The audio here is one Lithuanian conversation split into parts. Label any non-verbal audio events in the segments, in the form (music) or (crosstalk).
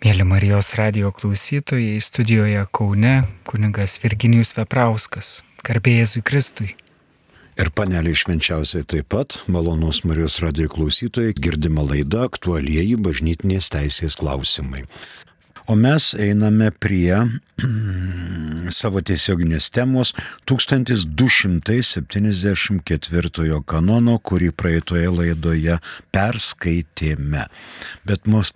Mėly Marijos radio klausytojai, studijoje Kaune kuningas Virginijus Veprauskas, garbė Jėzui Kristui. Ir paneliai švenčiausiai taip pat, malonus Marijos radio klausytojai, girdima laida aktualieji bažnytinės teisės klausimai. O mes einame prie (clears throat) savo tiesioginės temos 1274 kanono, kurį praeitoje laidoje perskaitėme. Bet mus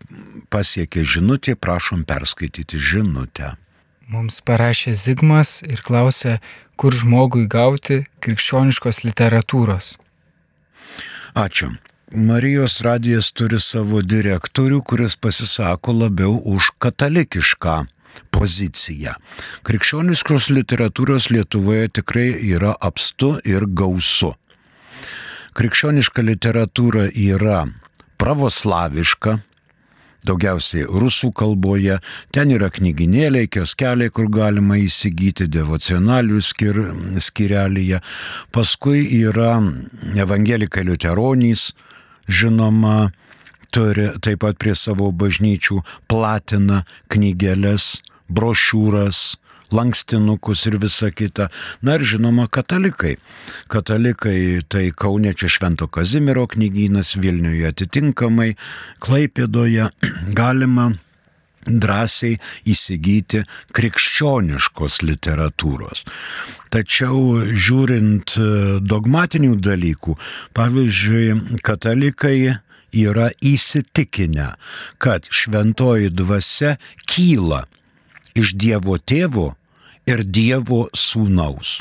pasiekė žinutė, prašom perskaityti žinutę. Mums parašė Zigmas ir klausė, kur žmogui gauti krikščioniškos literatūros. Ačiū. Marijos radijas turi savo direktorių, kuris pasisako labiau už katalikišką poziciją. Krikščioniškos literatūros Lietuvoje tikrai yra apstu ir gausu. Krikščioniška literatūra yra pravoslaviška, daugiausiai rusų kalboje, ten yra knyginėliai, kioskeliai, kur galima įsigyti devocionalių skir, skirelyje, paskui yra evangelikai liuteronys, žinoma, turi taip pat prie savo bažnyčių platina knygelės, brošiūras, lankstinukus ir visa kita. Na ir žinoma, katalikai. Katalikai tai Kaune čia Švento Kazimiero knygynas, Vilniuje atitinkamai, Klaipėdoje (clears throat) galima drąsiai įsigyti krikščioniškos literatūros. Tačiau žiūrint dogmatinių dalykų, pavyzdžiui, katalikai yra įsitikinę, kad šventoji dvasia kyla iš Dievo tėvo ir Dievo sūnaus.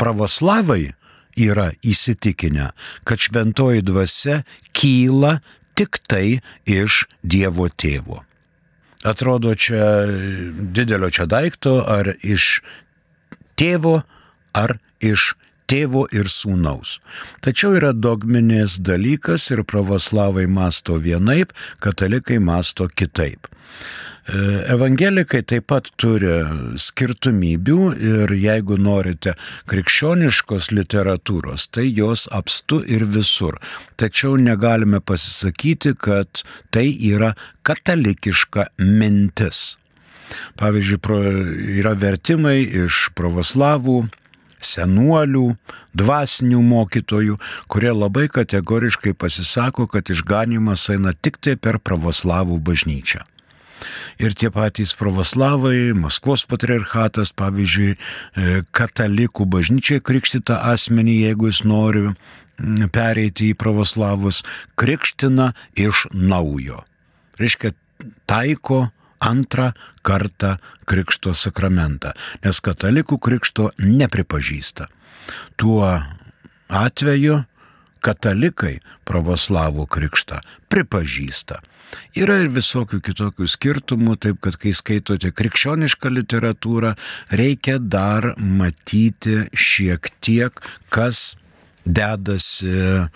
Pravoslavai yra įsitikinę, kad šventoji dvasia kyla tik tai iš Dievo tėvo. Atrodo čia didelio čia daikto, ar iš tėvo, ar iš tėvo ir sūnaus. Tačiau yra dogminės dalykas ir pravoslavai masto vienaip, katalikai masto kitaip. Evangelikai taip pat turi skirtumybių ir jeigu norite krikščioniškos literatūros, tai jos apstu ir visur. Tačiau negalime pasisakyti, kad tai yra katalikiška mintis. Pavyzdžiui, yra vertimai iš pravoslavų senuolių, dvasinių mokytojų, kurie labai kategoriškai pasisako, kad išganimas eina tik tai per pravoslavų bažnyčią. Ir tie patys pravoslavai, Maskvos patriarchatas, pavyzdžiui, katalikų bažnyčiai krikštytą asmenį, jeigu jis nori pereiti į pravoslavus, krikština iš naujo. Reiškia, taiko antrą kartą krikšto sakramentą, nes katalikų krikšto nepripažįsta. Tuo atveju katalikai pravoslavų krikštą pripažįsta. Yra ir visokių kitokių skirtumų, taip kad kai skaitote krikščionišką literatūrą, reikia dar matyti šiek tiek, kas dedasi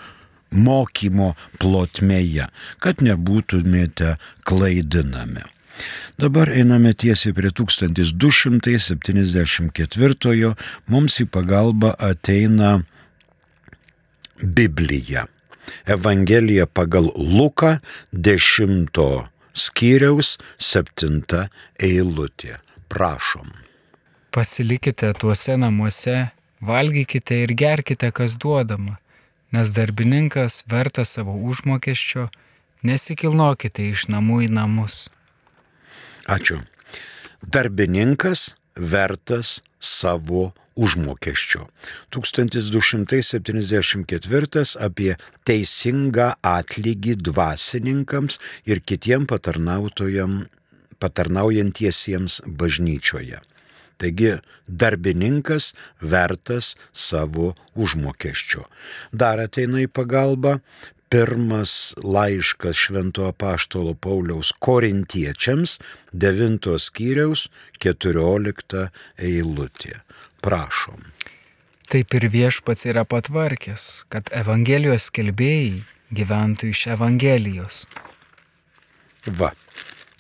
mokymo plotmėje, kad nebūtumėte klaidinami. Dabar einame tiesiai prie 1274, mums į pagalbą ateina Biblija. Evangelija pagal Luką 10 skyriaus 7 eilutė. Prašom. Pasilikite tuose namuose, valgykite ir gerkite, kas duodama, nes darbininkas verta savo užmokesčio, nesikilnokite iš namų į namus. Ačiū. Darbininkas vertas savo užmokesčio. 1274 apie teisingą atlygį dvasininkams ir kitiem patarnaujantiesiems bažnyčioje. Taigi darbininkas vertas savo užmokesčio. Dar ateina į pagalbą pirmas laiškas Švento apaštalo Pauliaus korintiečiams, 9 skyriaus 14 eilutė. Prašom. Taip ir viešpats yra patvarkęs, kad Evangelijos kelbėjai gyventų iš Evangelijos. Va,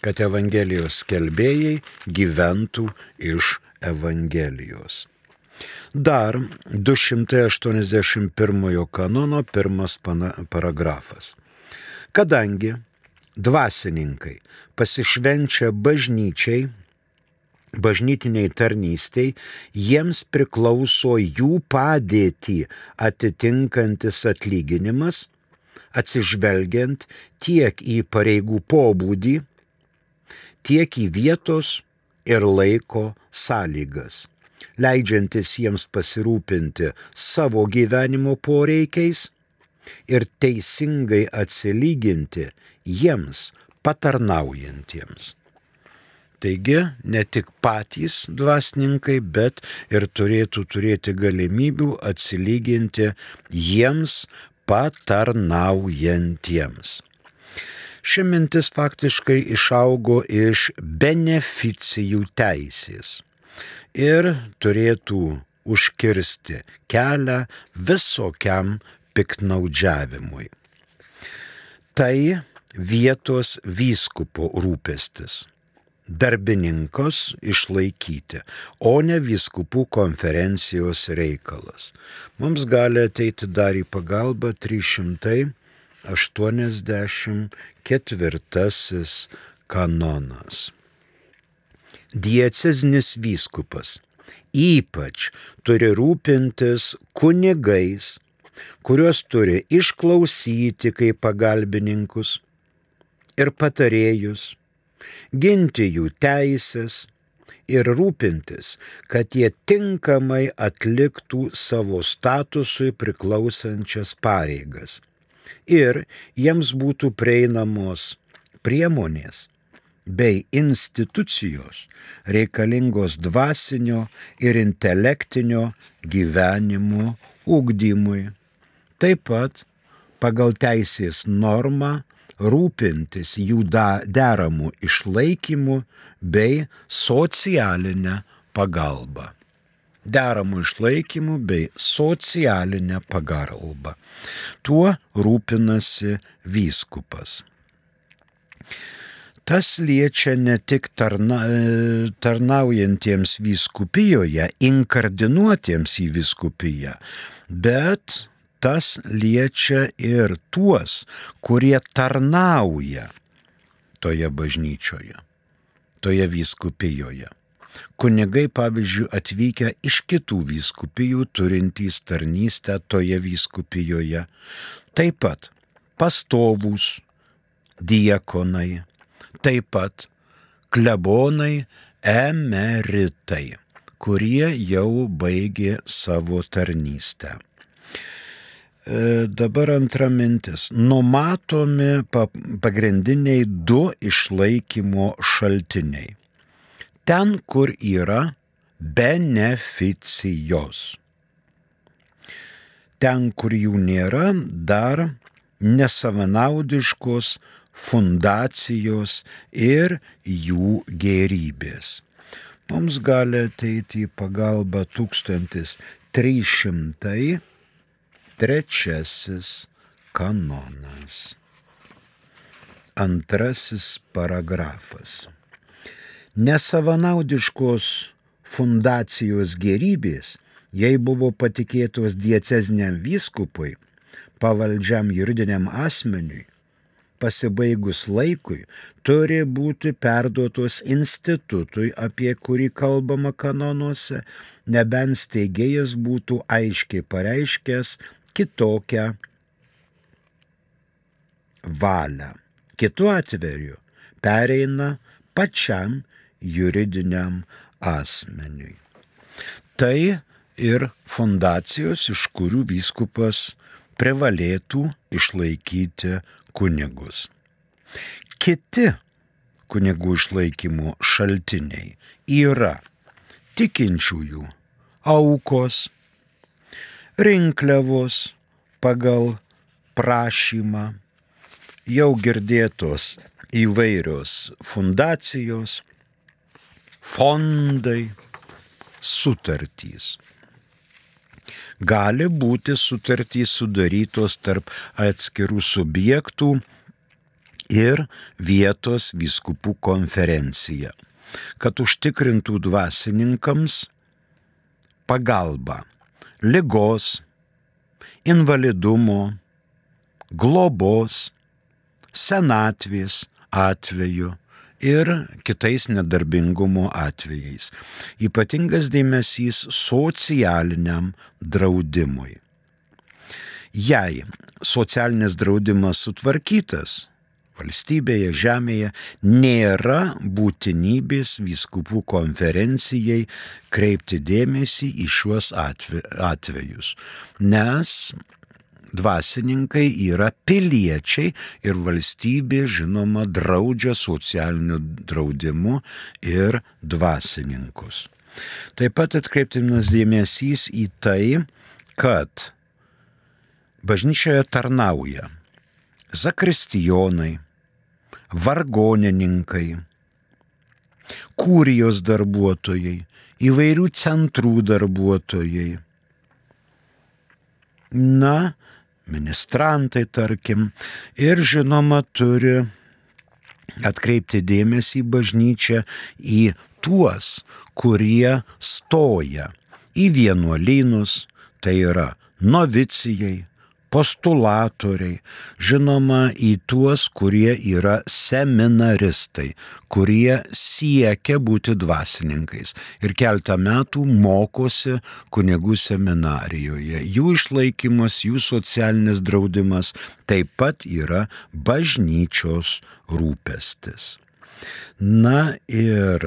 kad Evangelijos kelbėjai gyventų iš Evangelijos. Dar 281 kanono pirmas paragrafas. Kadangi dvasininkai pasišvenčia bažnyčiai, bažnytiniai tarnystiai, jiems priklauso jų padėtį atitinkantis atlyginimas, atsižvelgiant tiek į pareigų pobūdį, tiek į vietos ir laiko sąlygas, leidžiantis jiems pasirūpinti savo gyvenimo poreikiais ir teisingai atsilyginti jiems patarnaujantiems. Taigi ne tik patys dvasininkai, bet ir turėtų turėti galimybių atsilyginti jiems patarnaujantiems. Ši mintis faktiškai išaugo iš beneficijų teisės ir turėtų užkirsti kelią visokiam piknaudžiavimui. Tai vietos vyskupo rūpestis darbininkus išlaikyti, o ne viskupų konferencijos reikalas. Mums gali ateiti dar į pagalbą 384 kanonas. Dieceznis vyskupas ypač turi rūpintis kunigais, kuriuos turi išklausyti kaip pagalbininkus ir patarėjus ginti jų teisės ir rūpintis, kad jie tinkamai atliktų savo statusui priklausančias pareigas ir jiems būtų prieinamos priemonės bei institucijos reikalingos dvasinio ir intelektinio gyvenimo ūkdymui. Taip pat pagal teisės normą rūpintis jų deramų išlaikymų bei socialinę pagalbą. Deramų išlaikymų bei socialinę pagalbą. Tuo rūpinasi vyskupas. Tas liečia ne tik tarna, tarnaujantiems vyskupijoje, inkardinuotiems į vyskupiją, bet tas liečia ir tuos, kurie tarnauja toje bažnyčioje, toje vyskupijoje. Kunigai, pavyzdžiui, atvykę iš kitų vyskupijų turintys tarnystę toje vyskupijoje, taip pat pastovūs diekonai, taip pat klebonai emeritai, kurie jau baigė savo tarnystę. E, dabar antra mintis. Numatomi pagrindiniai du išlaikymo šaltiniai. Ten, kur yra beneficijos. Ten, kur jų nėra, dar nesavanaudiškos fundacijos ir jų gerybės. Mums gali ateiti į pagalbą 1300 Trečiasis kanonas. Antrasis paragrafas. Nesavanaudiškos fundacijos gerybės, jei buvo patikėtos diecezniam vyskupui, pavaldžiam juridiniam asmeniui, pasibaigus laikui, turi būti perduotos institutui, apie kurį kalbama kanonuose, nebent steigėjas būtų aiškiai pareiškęs kitokią valią. Kitu atveju pereina pačiam juridiniam asmeniui. Tai ir fundacijos, iš kurių vyskupas privalėtų išlaikyti kunigus. Kiti kunigų išlaikymo šaltiniai yra tikinčiųjų aukos, rinkliavos pagal prašymą, jau girdėtos įvairios fundacijos, fondai, sutartys. Gali būti sutartys sudarytos tarp atskirų subjektų ir vietos viskupų konferencija, kad užtikrintų dvasininkams pagalbą lygos, invalidumo, globos, senatvės atveju ir kitais nedarbingumo atvejais. Ypatingas dėmesys socialiniam draudimui. Jei socialinis draudimas sutvarkytas, valstybėje, žemėje nėra būtinybės vyskupų konferencijai kreipti dėmesį į šiuos atvejus, nes dvasininkai yra piliečiai ir valstybė, žinoma, draudžia socialiniu draudimu ir dvasininkus. Taip pat atkreiptinas dėmesys į tai, kad bažnyčioje tarnauja zakristijonai, vargonininkai, kūrijos darbuotojai, įvairių centrų darbuotojai. Na, ministrantai, tarkim, ir žinoma turi atkreipti dėmesį į bažnyčią, į tuos, kurie stoja į vienuolynus, tai yra novicijai, postulatoriai, žinoma, į tuos, kurie yra seminaristai, kurie siekia būti dvasininkais ir keltą metų mokosi kunigų seminarijoje. Jų išlaikymas, jų socialinis draudimas taip pat yra bažnyčios rūpestis. Na ir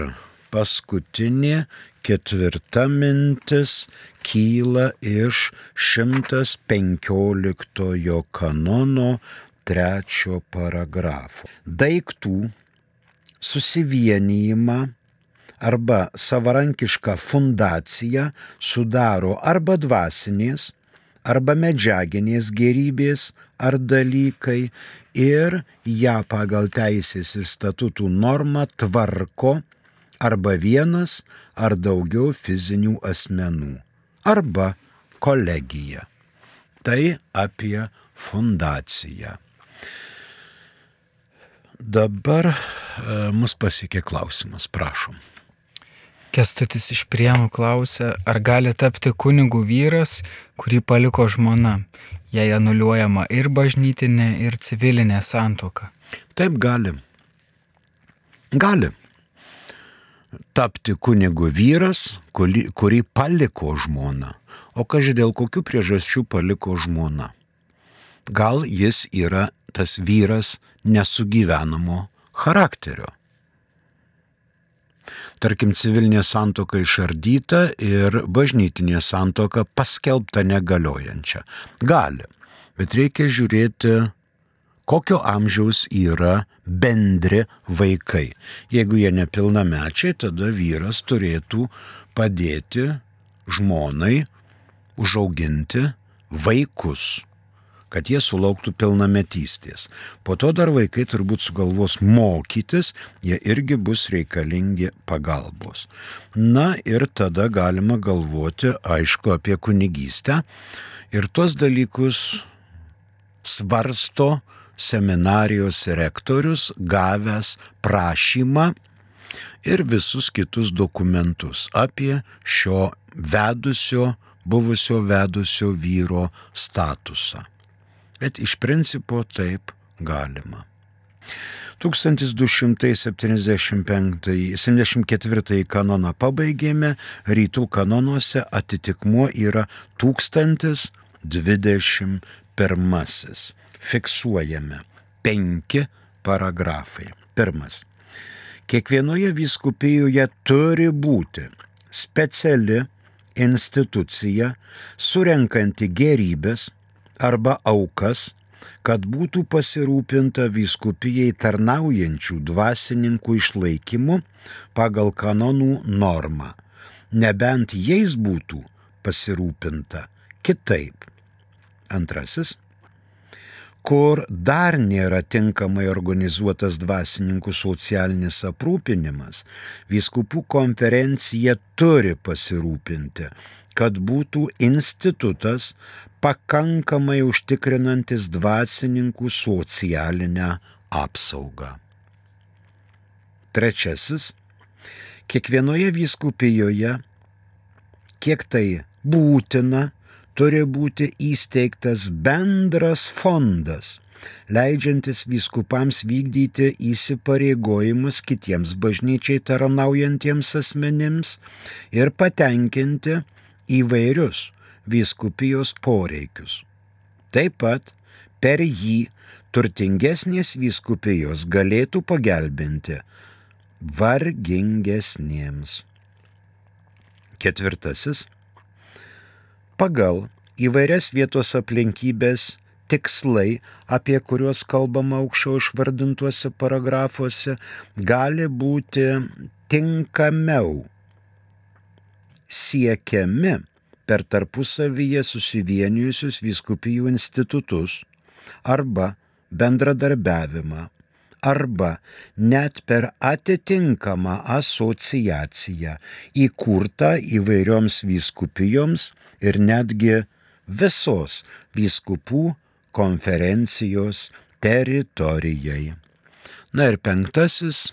paskutinė ketvirta mintis kyla iš 115 kanono trečio paragrafo. Daiktų susivienijimą arba savarankišką fundaciją sudaro arba dvasinės, arba medžiaginės gerybės ar dalykai ir ją pagal teisės ir statutų normą tvarko arba vienas ar daugiau fizinių asmenų arba kolegija. Tai apie fundaciją. Dabar e, mus pasiekė klausimas, prašom. Kestutis iš priemų klausė, ar gali tapti kunigų vyras, kurį paliko žmona, jei anuliuojama ir bažnytinė, ir civilinė santoka. Taip gali. Gali tapti kunigu vyras, kurį, kurį paliko žmona. O kažkai dėl kokių priežasčių paliko žmona? Gal jis yra tas vyras nesugyvenamo charakterio. Tarkim, civilinė santoka išardyta ir bažnytinė santoka paskelbta negaliojančia. Gali, bet reikia žiūrėti kokio amžiaus yra bendri vaikai. Jeigu jie nepilnamečiai, tada vyras turėtų padėti žmonai užauginti vaikus kad jie sulauktų pilnametystės. Po to dar vaikai turbūt sugalvos mokytis, jie irgi bus reikalingi pagalbos. Na ir tada galima galvoti, aišku, apie kunigystę ir tuos dalykus svarsto seminarijos rektorius gavęs prašymą ir visus kitus dokumentus apie šio vedusio, buvusio vedusio vyro statusą. Bet iš principo taip galima. 1274 kanoną pabaigėme, rytų kanonuose atitikmuo yra 1021 fiksuojame penki paragrafai. Pirmas. Kiekvienoje vyskupijoje turi būti speciali institucija, surenkanti gerybės arba aukas, kad būtų pasirūpinta vyskupijai tarnaujančių dvasininkų išlaikymu pagal kanonų normą, nebent jais būtų pasirūpinta kitaip. Antrasis kur dar nėra tinkamai organizuotas dvasininkų socialinis aprūpinimas, vyskupų konferencija turi pasirūpinti, kad būtų institutas pakankamai užtikrinantis dvasininkų socialinę apsaugą. Trečiasis. Kiekvienoje vyskupijoje, kiek tai būtina, turi būti įsteigtas bendras fondas, leidžiantis vyskupams vykdyti įsipareigojimus kitiems bažnyčiai tarnaujantiems asmenims ir patenkinti įvairius vyskupijos poreikius. Taip pat per jį turtingesnės vyskupijos galėtų pagelbinti vargingesniems. Ketvirtasis. Pagal įvairias vietos aplinkybės tikslai, apie kuriuos kalbama aukščiau išvardintuose paragrafuose, gali būti tinkamiau siekiami per tarpusavyje susivienijusius vyskupijų institutus arba bendradarbiavimą arba net per atitinkamą asociaciją įkurtą įvairioms vyskupijoms ir netgi visos vyskupų konferencijos teritorijai. Na ir penktasis,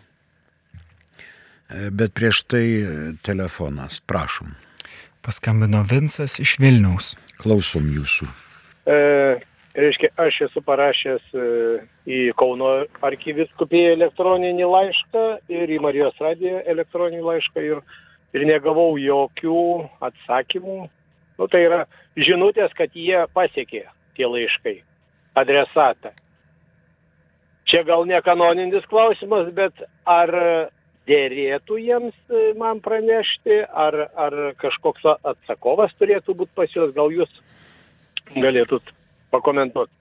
bet prieš tai telefonas, prašom. Paskambino Vinsas iš Vilniaus. Klausom jūsų. E, reiškia, aš esu parašęs e, į Kauno arkiviskupiją elektroninį laišką ir į Marijos radiją elektroninį laišką ir, ir negavau jokių atsakymų. Nu, tai yra žinutės, kad jie pasiekė tie laiškai adresatą. Čia gal ne kanoninis klausimas, bet ar dėrėtų jiems e, man pranešti, ar, ar kažkoks atsakovas turėtų būti pas juos, gal jūs galėtut pakomentuoti.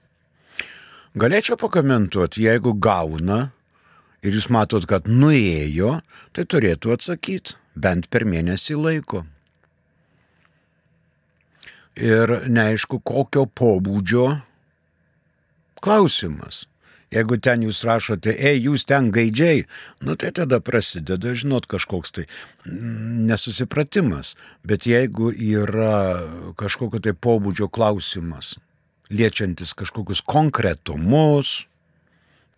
Galėčiau pakomentuoti, jeigu gauna ir jūs matot, kad nuėjo, tai turėtų atsakyti bent per mėnesį laiko. Ir neaišku, kokio pobūdžio klausimas. Jeigu ten jūs rašote, ei, jūs ten gaidžiai, nu tai tada prasideda, žinot, kažkoks tai nesusipratimas. Bet jeigu yra kažkokio tai pobūdžio klausimas, liečiantis kažkokius konkretumus,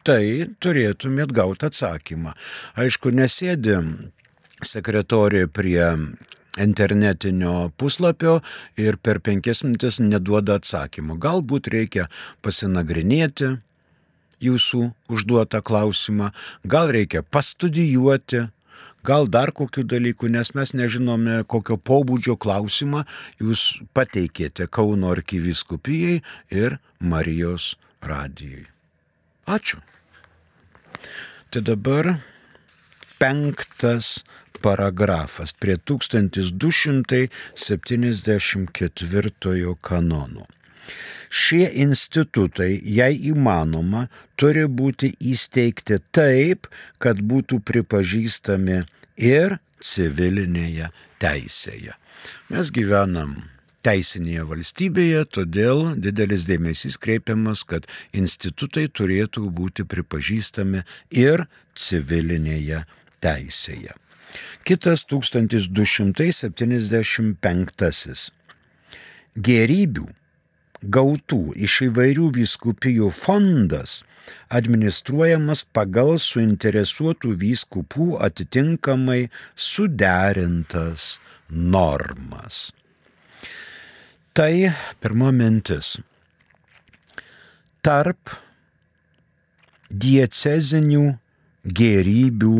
tai turėtumėt gauti atsakymą. Aišku, nesėdim sekretorė prie internetinio puslapio ir per penkias minutės neduoda atsakymų. Galbūt reikia pasinagrinėti jūsų užduotą klausimą, gal reikia pastudijuoti, gal dar kokių dalykų, nes mes nežinome, kokio pobūdžio klausimą jūs pateikėte Kauno arkiviskupijai ir Marijos radijai. Ačiū. Tai dabar penktas paragrafas prie 1274 kanono. Šie institutai, jei įmanoma, turi būti įsteigti taip, kad būtų pripažįstami ir civilinėje teisėje. Mes gyvenam teisinėje valstybėje, todėl didelis dėmesys kreipiamas, kad institutai turėtų būti pripažįstami ir civilinėje teisėje. Kitas 1275. Gerybių gautų iš įvairių vyskupijų fondas administruojamas pagal suinteresuotų vyskupų atitinkamai suderintas normas. Tai pirma mintis. Tarp diecezinių gerybių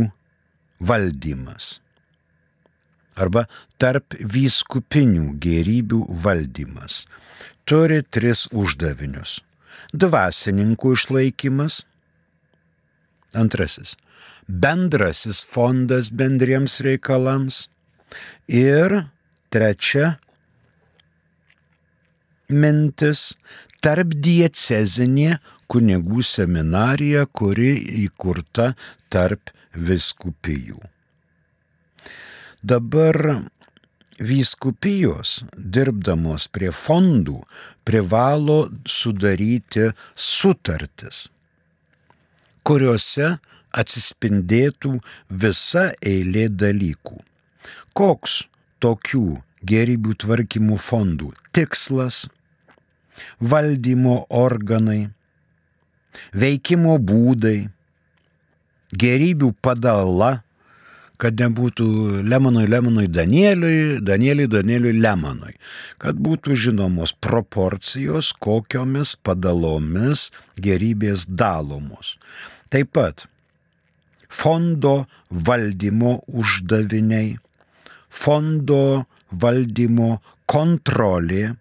valdymas arba tarp vyskupinių gerybių valdymas turi tris uždavinius - dvasininkų išlaikymas, antrasis - bendrasis fondas bendriems reikalams. Ir trečia mintis - tarp diecezinė kunigų seminarija, kuri įkurta tarp viskupijų. Dabar vyskupijos, dirbdamos prie fondų, privalo sudaryti sutartis, kuriuose atsispindėtų visa eilė dalykų. Koks tokių gerybių tvarkymų fondų tikslas, valdymo organai, veikimo būdai, gerybių padala, kad nebūtų Lemonui, Lemonui, Danieliui, Danieliui, Danieliui, Lemonui, kad būtų žinomos proporcijos, kokiomis padalomis gerybės dalomos. Taip pat fondo valdymo uždaviniai, fondo valdymo kontrolė,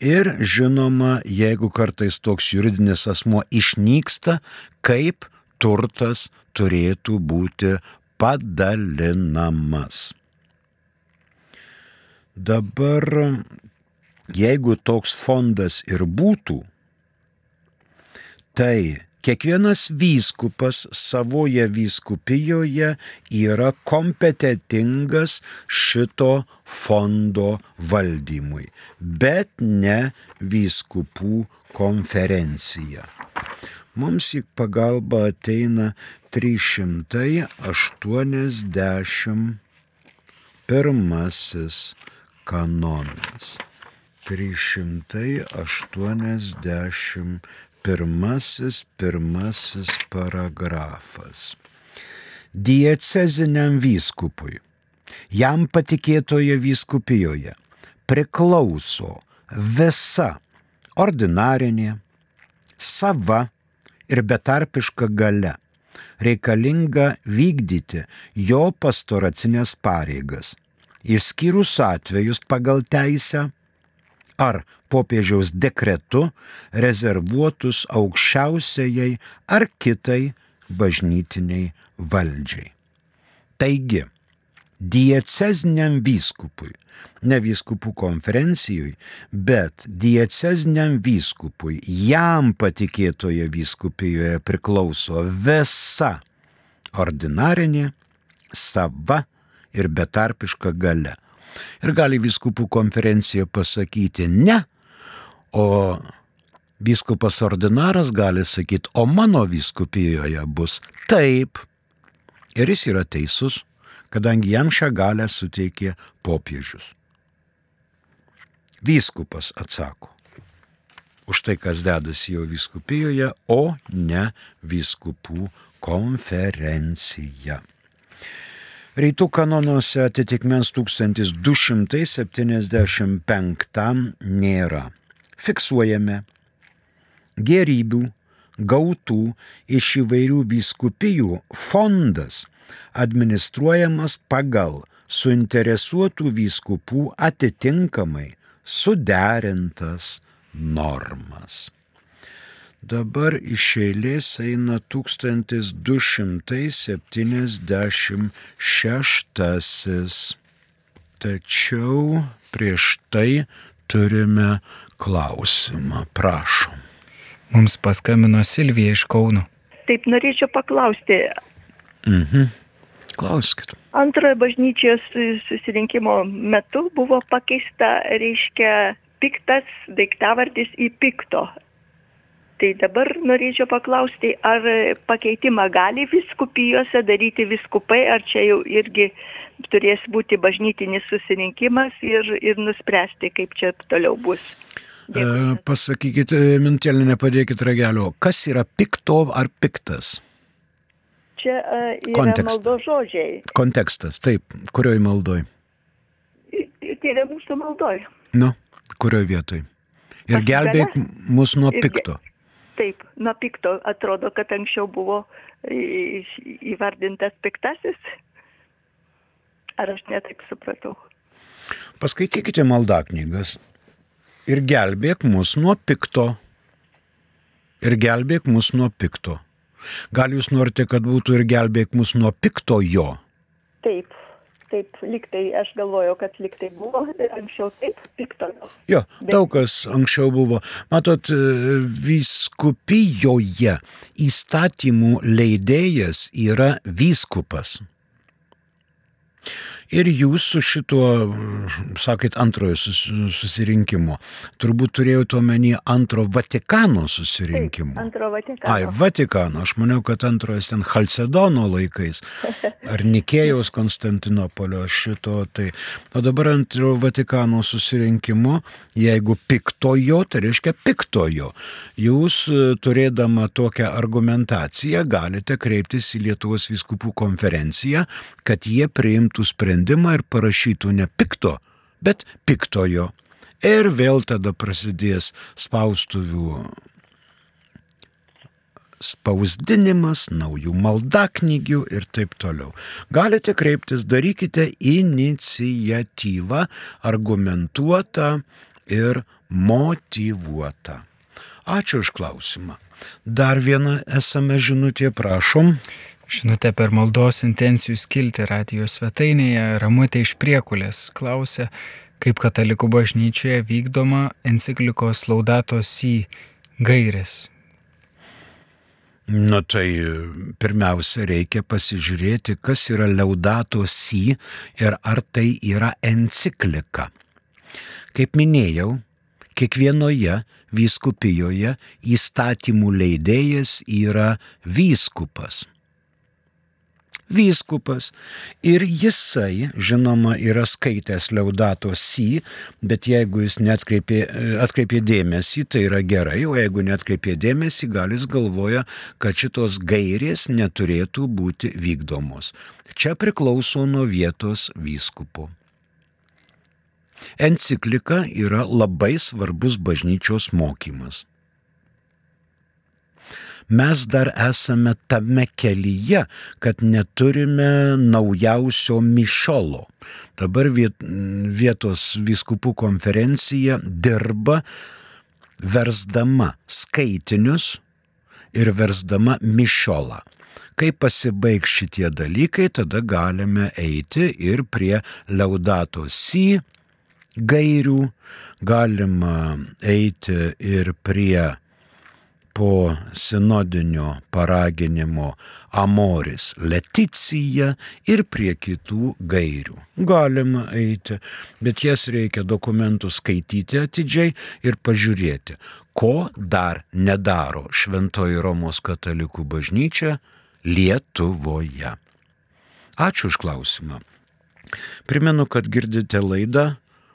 Ir žinoma, jeigu kartais toks juridinis asmo išnyksta, kaip turtas turėtų būti padalinamas. Dabar, jeigu toks fondas ir būtų, tai kiekvienas vyskupas savoje vyskupijoje yra kompetitingas šito fondo valdymui, bet ne vyskupų konferencija. Mums į pagalbą ateina 381 kanonas. 381 pirmasis paragrafas. Dieceziniam vyskupui, jam patikėtoje vyskupijoje priklauso visa ordinarinė, sava ir betarpiška gale, reikalinga vykdyti jo pastoracinės pareigas, išskyrus atvejus pagal teisę ar popiežiaus dekretu rezervuotus aukščiausiai ar kitai bažnytiniai valdžiai. Taigi, diecezniam vyskupui, ne vyskupų konferencijui, bet diecezniam vyskupui, jam patikėtoje vyskupijoje priklauso visa ordinarinė, sava ir betarpiška gale. Ir gali viskupų konferencija pasakyti ne, o Vyskupas ordinaras gali sakyti, o mano vyskupijoje bus taip. Ir jis yra teisus, kadangi jam šią galę suteikė popiežius. Vyskupas atsako už tai, kas dedasi jo vyskupijoje, o ne vyskupų konferencija. Rytų kanonuose atitikmens 1275 nėra. Fiksuojame gerybių gautų iš įvairių vyskupijų fondas administruojamas pagal suinteresuotų vyskupų atitinkamai suderintas normas. Dabar iš eilės eina 1276. Tačiau prieš tai turime klausimą. Prašom. Mums paskambino Silvija iš Kauno. Taip, norėčiau paklausti. Mhm. Klauskit. Antrojo bažnyčios susirinkimo metu buvo pakeista, reiškia, piktas daiktavardis į pikto. Tai dabar norėčiau paklausti, ar pakeitimą gali viskupijose daryti viskupai, ar čia jau irgi turės būti bažnytinis susirinkimas ir, ir nuspręsti, kaip čia toliau bus. E, pasakykit, mintėlį nepadėkit ragelio, kas yra pikto ar piktas? Čia uh, yra Kontekstas. maldo žodžiai. Kontekstas, taip, kurioj maldoj? Tai yra mūsų maldoj. Nu, kurioj vietoj? Ir Aš gelbėk gale. mus nuo Ir ge- pikto. Taip, nuo pikto atrodo, kad anksčiau buvo įvardintas piktasis. Ar aš netaip supratau? Paskaitykite maldaknygas ir gelbėk mus nuo pikto. Ir gelbėk mus nuo pikto. Gal jūs norite, kad būtų ir gelbėk mus nuo pikto jo? Taip, taip, liktai, aš galvojau, kad liktai buvo, anksčiau taip, pikto. Jo, Bet- daug kas anksčiau buvo. Matot, e, vyskupijoje įstatymų leidėjas yra vyskupas. Ir jūs su šituo, sakėt, antrojo sus, susirinkimo, turbūt turėjote omeny antro Vatikano susirinkimo. Taip, antro Vatikano. Ai, Vatikano, aš maniau, kad antrojas ten Halcedono laikais, (laughs) ar Nikėjaus Konstantinopolio šito. Tai. O dabar antro Vatikano susirinkimo, jeigu piktojo, tai reiškia piktojo. Jūs turėdama tokią argumentaciją galite kreiptis į Lietuvos viskupų konferenciją, kad jie priimtų sprendimą sprendimą ir parašytų ne pikto, bet piktojo. Ir vėl tada prasidės spaustuvių spausdinimas, naujų maldaknygių ir taip toliau. Galite kreiptis, darykite inicijatyvą, argumentuotą ir motivuotą. Ačiū už klausimą. Dar viena esame žinutė, prašom. Žinote, per maldos intencijų skilti radio svetainėje Ramutė iš Priekulės klausė, kaip katalikų bažnyčioje vykdoma enciklikos laudatos į gairės. Nu tai pirmiausia reikia pasižiūrėti, kas yra laudatos į ir ar tai yra enciklika. Kaip minėjau, kiekvienoje vyskupijoje įstatymų leidėjas yra vyskupas vyskupas. Ir jisai, žinoma, yra skaitęs Leudato Si, bet jeigu jis netkreipė, atkreipė dėmesį, tai yra gerai, o jeigu netkreipė dėmesį, gal jis galvoja, kad šitos gairės neturėtų būti vykdomos. Čia priklauso nuo vietos vyskupo. Enciklika yra labai svarbus bažnyčios mokymas mes dar esame tame kelyje, kad neturime naujausio mišolo. Dabar vietos viskupų konferencija dirba versdama skaitinius ir versdama mišolą. Kai pasibaigs šitie dalykai, tada galime eiti ir prie Laudato Si gairių, galima eiti ir prie po sinodinio paraginimo Amoris Leticija ir prie kitų gairių. Galima eiti, bet jas reikia dokumentus skaityti atidžiai ir pažiūrėti, ko dar nedaro Šventoji Romos katalikų bažnyčia Lietuvoje. Ačiū už klausimą. Primenu, kad girdite laidą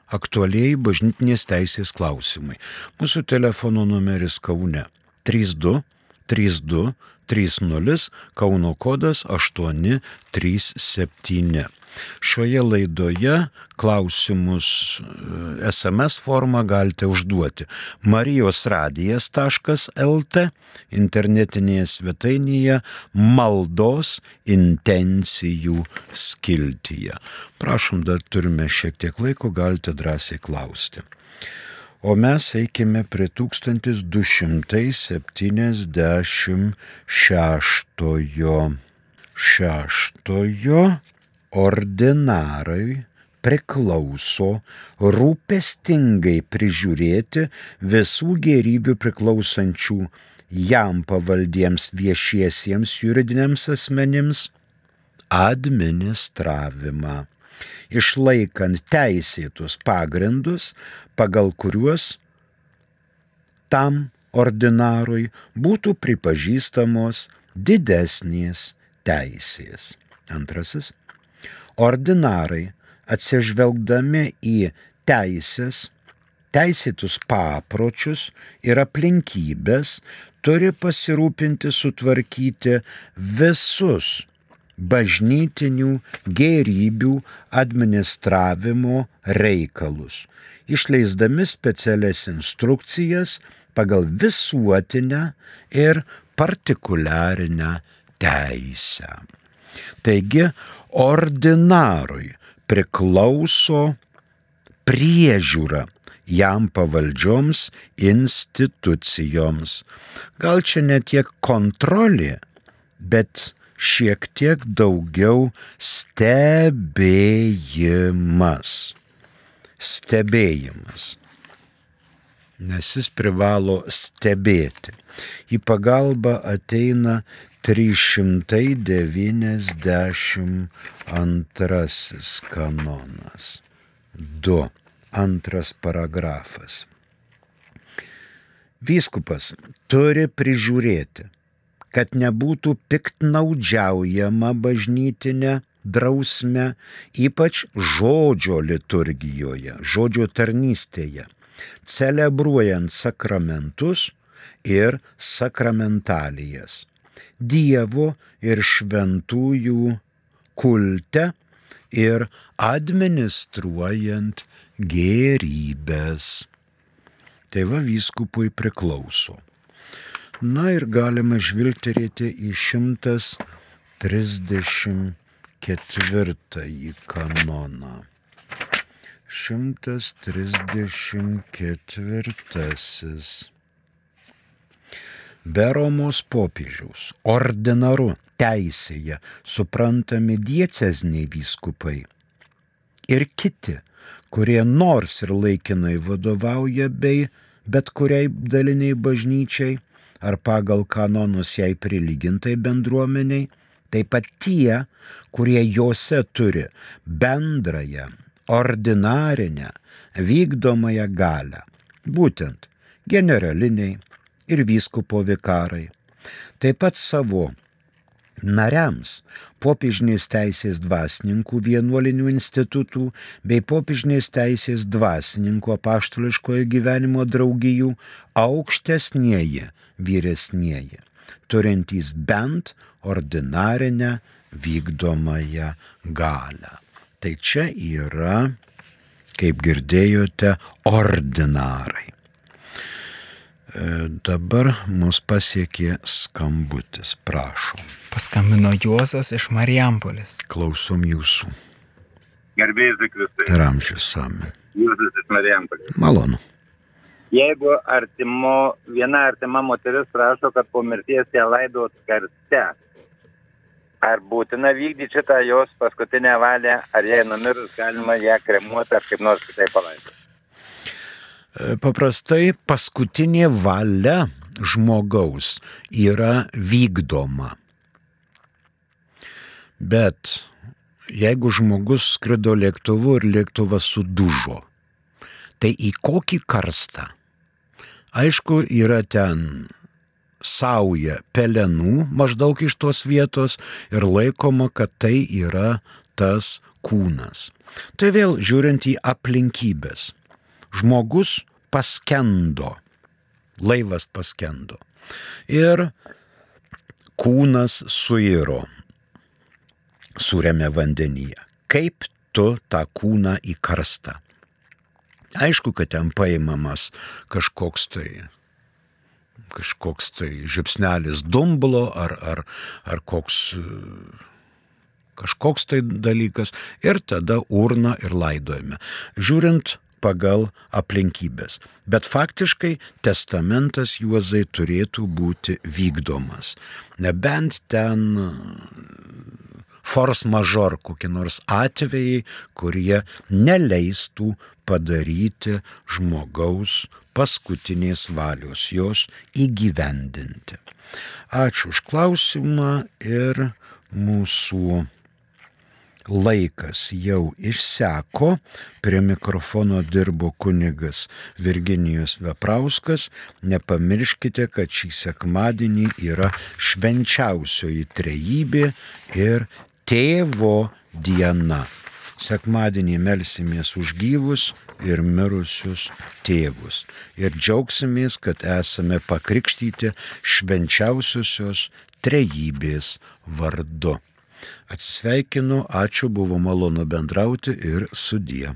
aktualiai bažnytinės teisės klausimai. Mūsų telefono numeris Kaune 32 32 30 Kauno kodas 837. Šioje laidoje klausimus SMS e, formą galite užduoti marijosradijas.lt internetinėje svetainėje maldos intencijų skiltyje. Prašom, dar turime šiek tiek laiko, galite drąsiai klausti. O mes eikime prie 1276 šeštojo. Ordinarai priklauso rūpestingai prižiūrėti visų gerybių priklausančių jam pavaldiems viešiesiems juridiniams asmenims administravimą. Išlaikant teisėtus pagrindus, pagal kuriuos tam ordinarui būtų pripažįstamos didesnės teisės. Antrasis. Ordinarai atsižvelgdami į teisės, teisėtus papročius ir aplinkybės turi pasirūpinti sutvarkyti visus bažnytinių gėrybių administravimo reikalus, išleisdami specialias instrukcijas pagal visuotinę ir partikuliarinę teisę. Taigi, ordinarui priklauso priežiūra jam pavaldžioms institucijoms. Gal čia ne tiek kontrolė, bet šiek tiek daugiau stebėjimas. Stebėjimas. Nes jis privalo stebėti. Į pagalbą ateina 392 kanonas. 2. Antras paragrafas. Vyskupas turi prižiūrėti, kad nebūtų piktnaudžiaujama bažnytinė drausme, ypač žodžio liturgijoje, žodžio tarnystėje, celebruojant sakramentus ir sakramentalijas. Dievo ir šventųjų kulte ir administruojant gėrybės. Tai va vyskupui priklauso. Na ir galima žvilgterėti į 134 kanoną. 134. Be Romos popiežiaus ordinaru teisėje suprantami diecezniai vyskupai ir kiti, kurie nors ir laikinai vadovauja bei bet kuriai daliniai bažnyčiai ar pagal kanonus jai prilygintai bendruomeniai, taip pat tie, kurie juose turi bendrąją ordinarinę vykdomąją galę, būtent generaliniai ir vyskupo vikarai. Taip pat savo nariams popiežinės teisės dvasininkų vienuolinių institutų bei popiežinės teisės dvasininkų apaštališkojo gyvenimo draugijų aukštesnieji vyresnieji, turintys bent ordinarinę vykdomąją galę. Tai čia yra, kaip girdėjote, ordinarai. E, dabar mus pasiekė skambutis, prašom. Paskambino Juozas iš Marijampolės. Klausom jūsų. Gerbėjai Zikristai. Ir amžius sami. Jūsas iš Marijampolės. Malonu. Jeigu artimo, viena artima moteris prašo, kad po mirties ją laidot karste, ar būtina vykdyti šitą jos paskutinę valią, ar jai numirus galima ją kremuoti ar kaip nors kitai palaidoti. Paprastai paskutinė valia žmogaus yra vykdoma. Bet jeigu žmogus skrido lėktuvu ir lėktuvas sudužo, tai į kokį karstą? Aišku, yra ten sauja pelenų maždaug iš tos vietos ir laikoma, kad tai yra tas kūnas. Tai vėl žiūrint į aplinkybės. Žmogus paskendo, laivas paskendo. Ir kūnas suiro, suremė vandenyje. Kaip tu tą kūną į karstą? Aišku, kad ten paimamas kažkoks tai kažkoks tai žipsnelis dumblo ar, ar, ar koks kažkoks tai dalykas ir tada urna ir laidojame. Žiūrint pagal aplinkybės. Bet faktiškai testamentas Juozai turėtų būti vykdomas. Nebent ten force major kokie nors atvejai, kurie neleistų padaryti žmogaus paskutinės valios, jos įgyvendinti. Ačiū už klausimą ir mūsų laikas jau išseko, prie mikrofono dirbo kunigas Virginijus Veprauskas. Nepamirškite, kad šį sekmadienį yra švenčiausioji trejybė ir tėvo diena. Sekmadienį melsimės už gyvus ir mirusius tėvus. Ir džiaugsimės, kad esame pakrikštyti švenčiausiosios trejybės vardu. Atsisveikinu, ačiū, buvo malonu bendrauti ir sudie.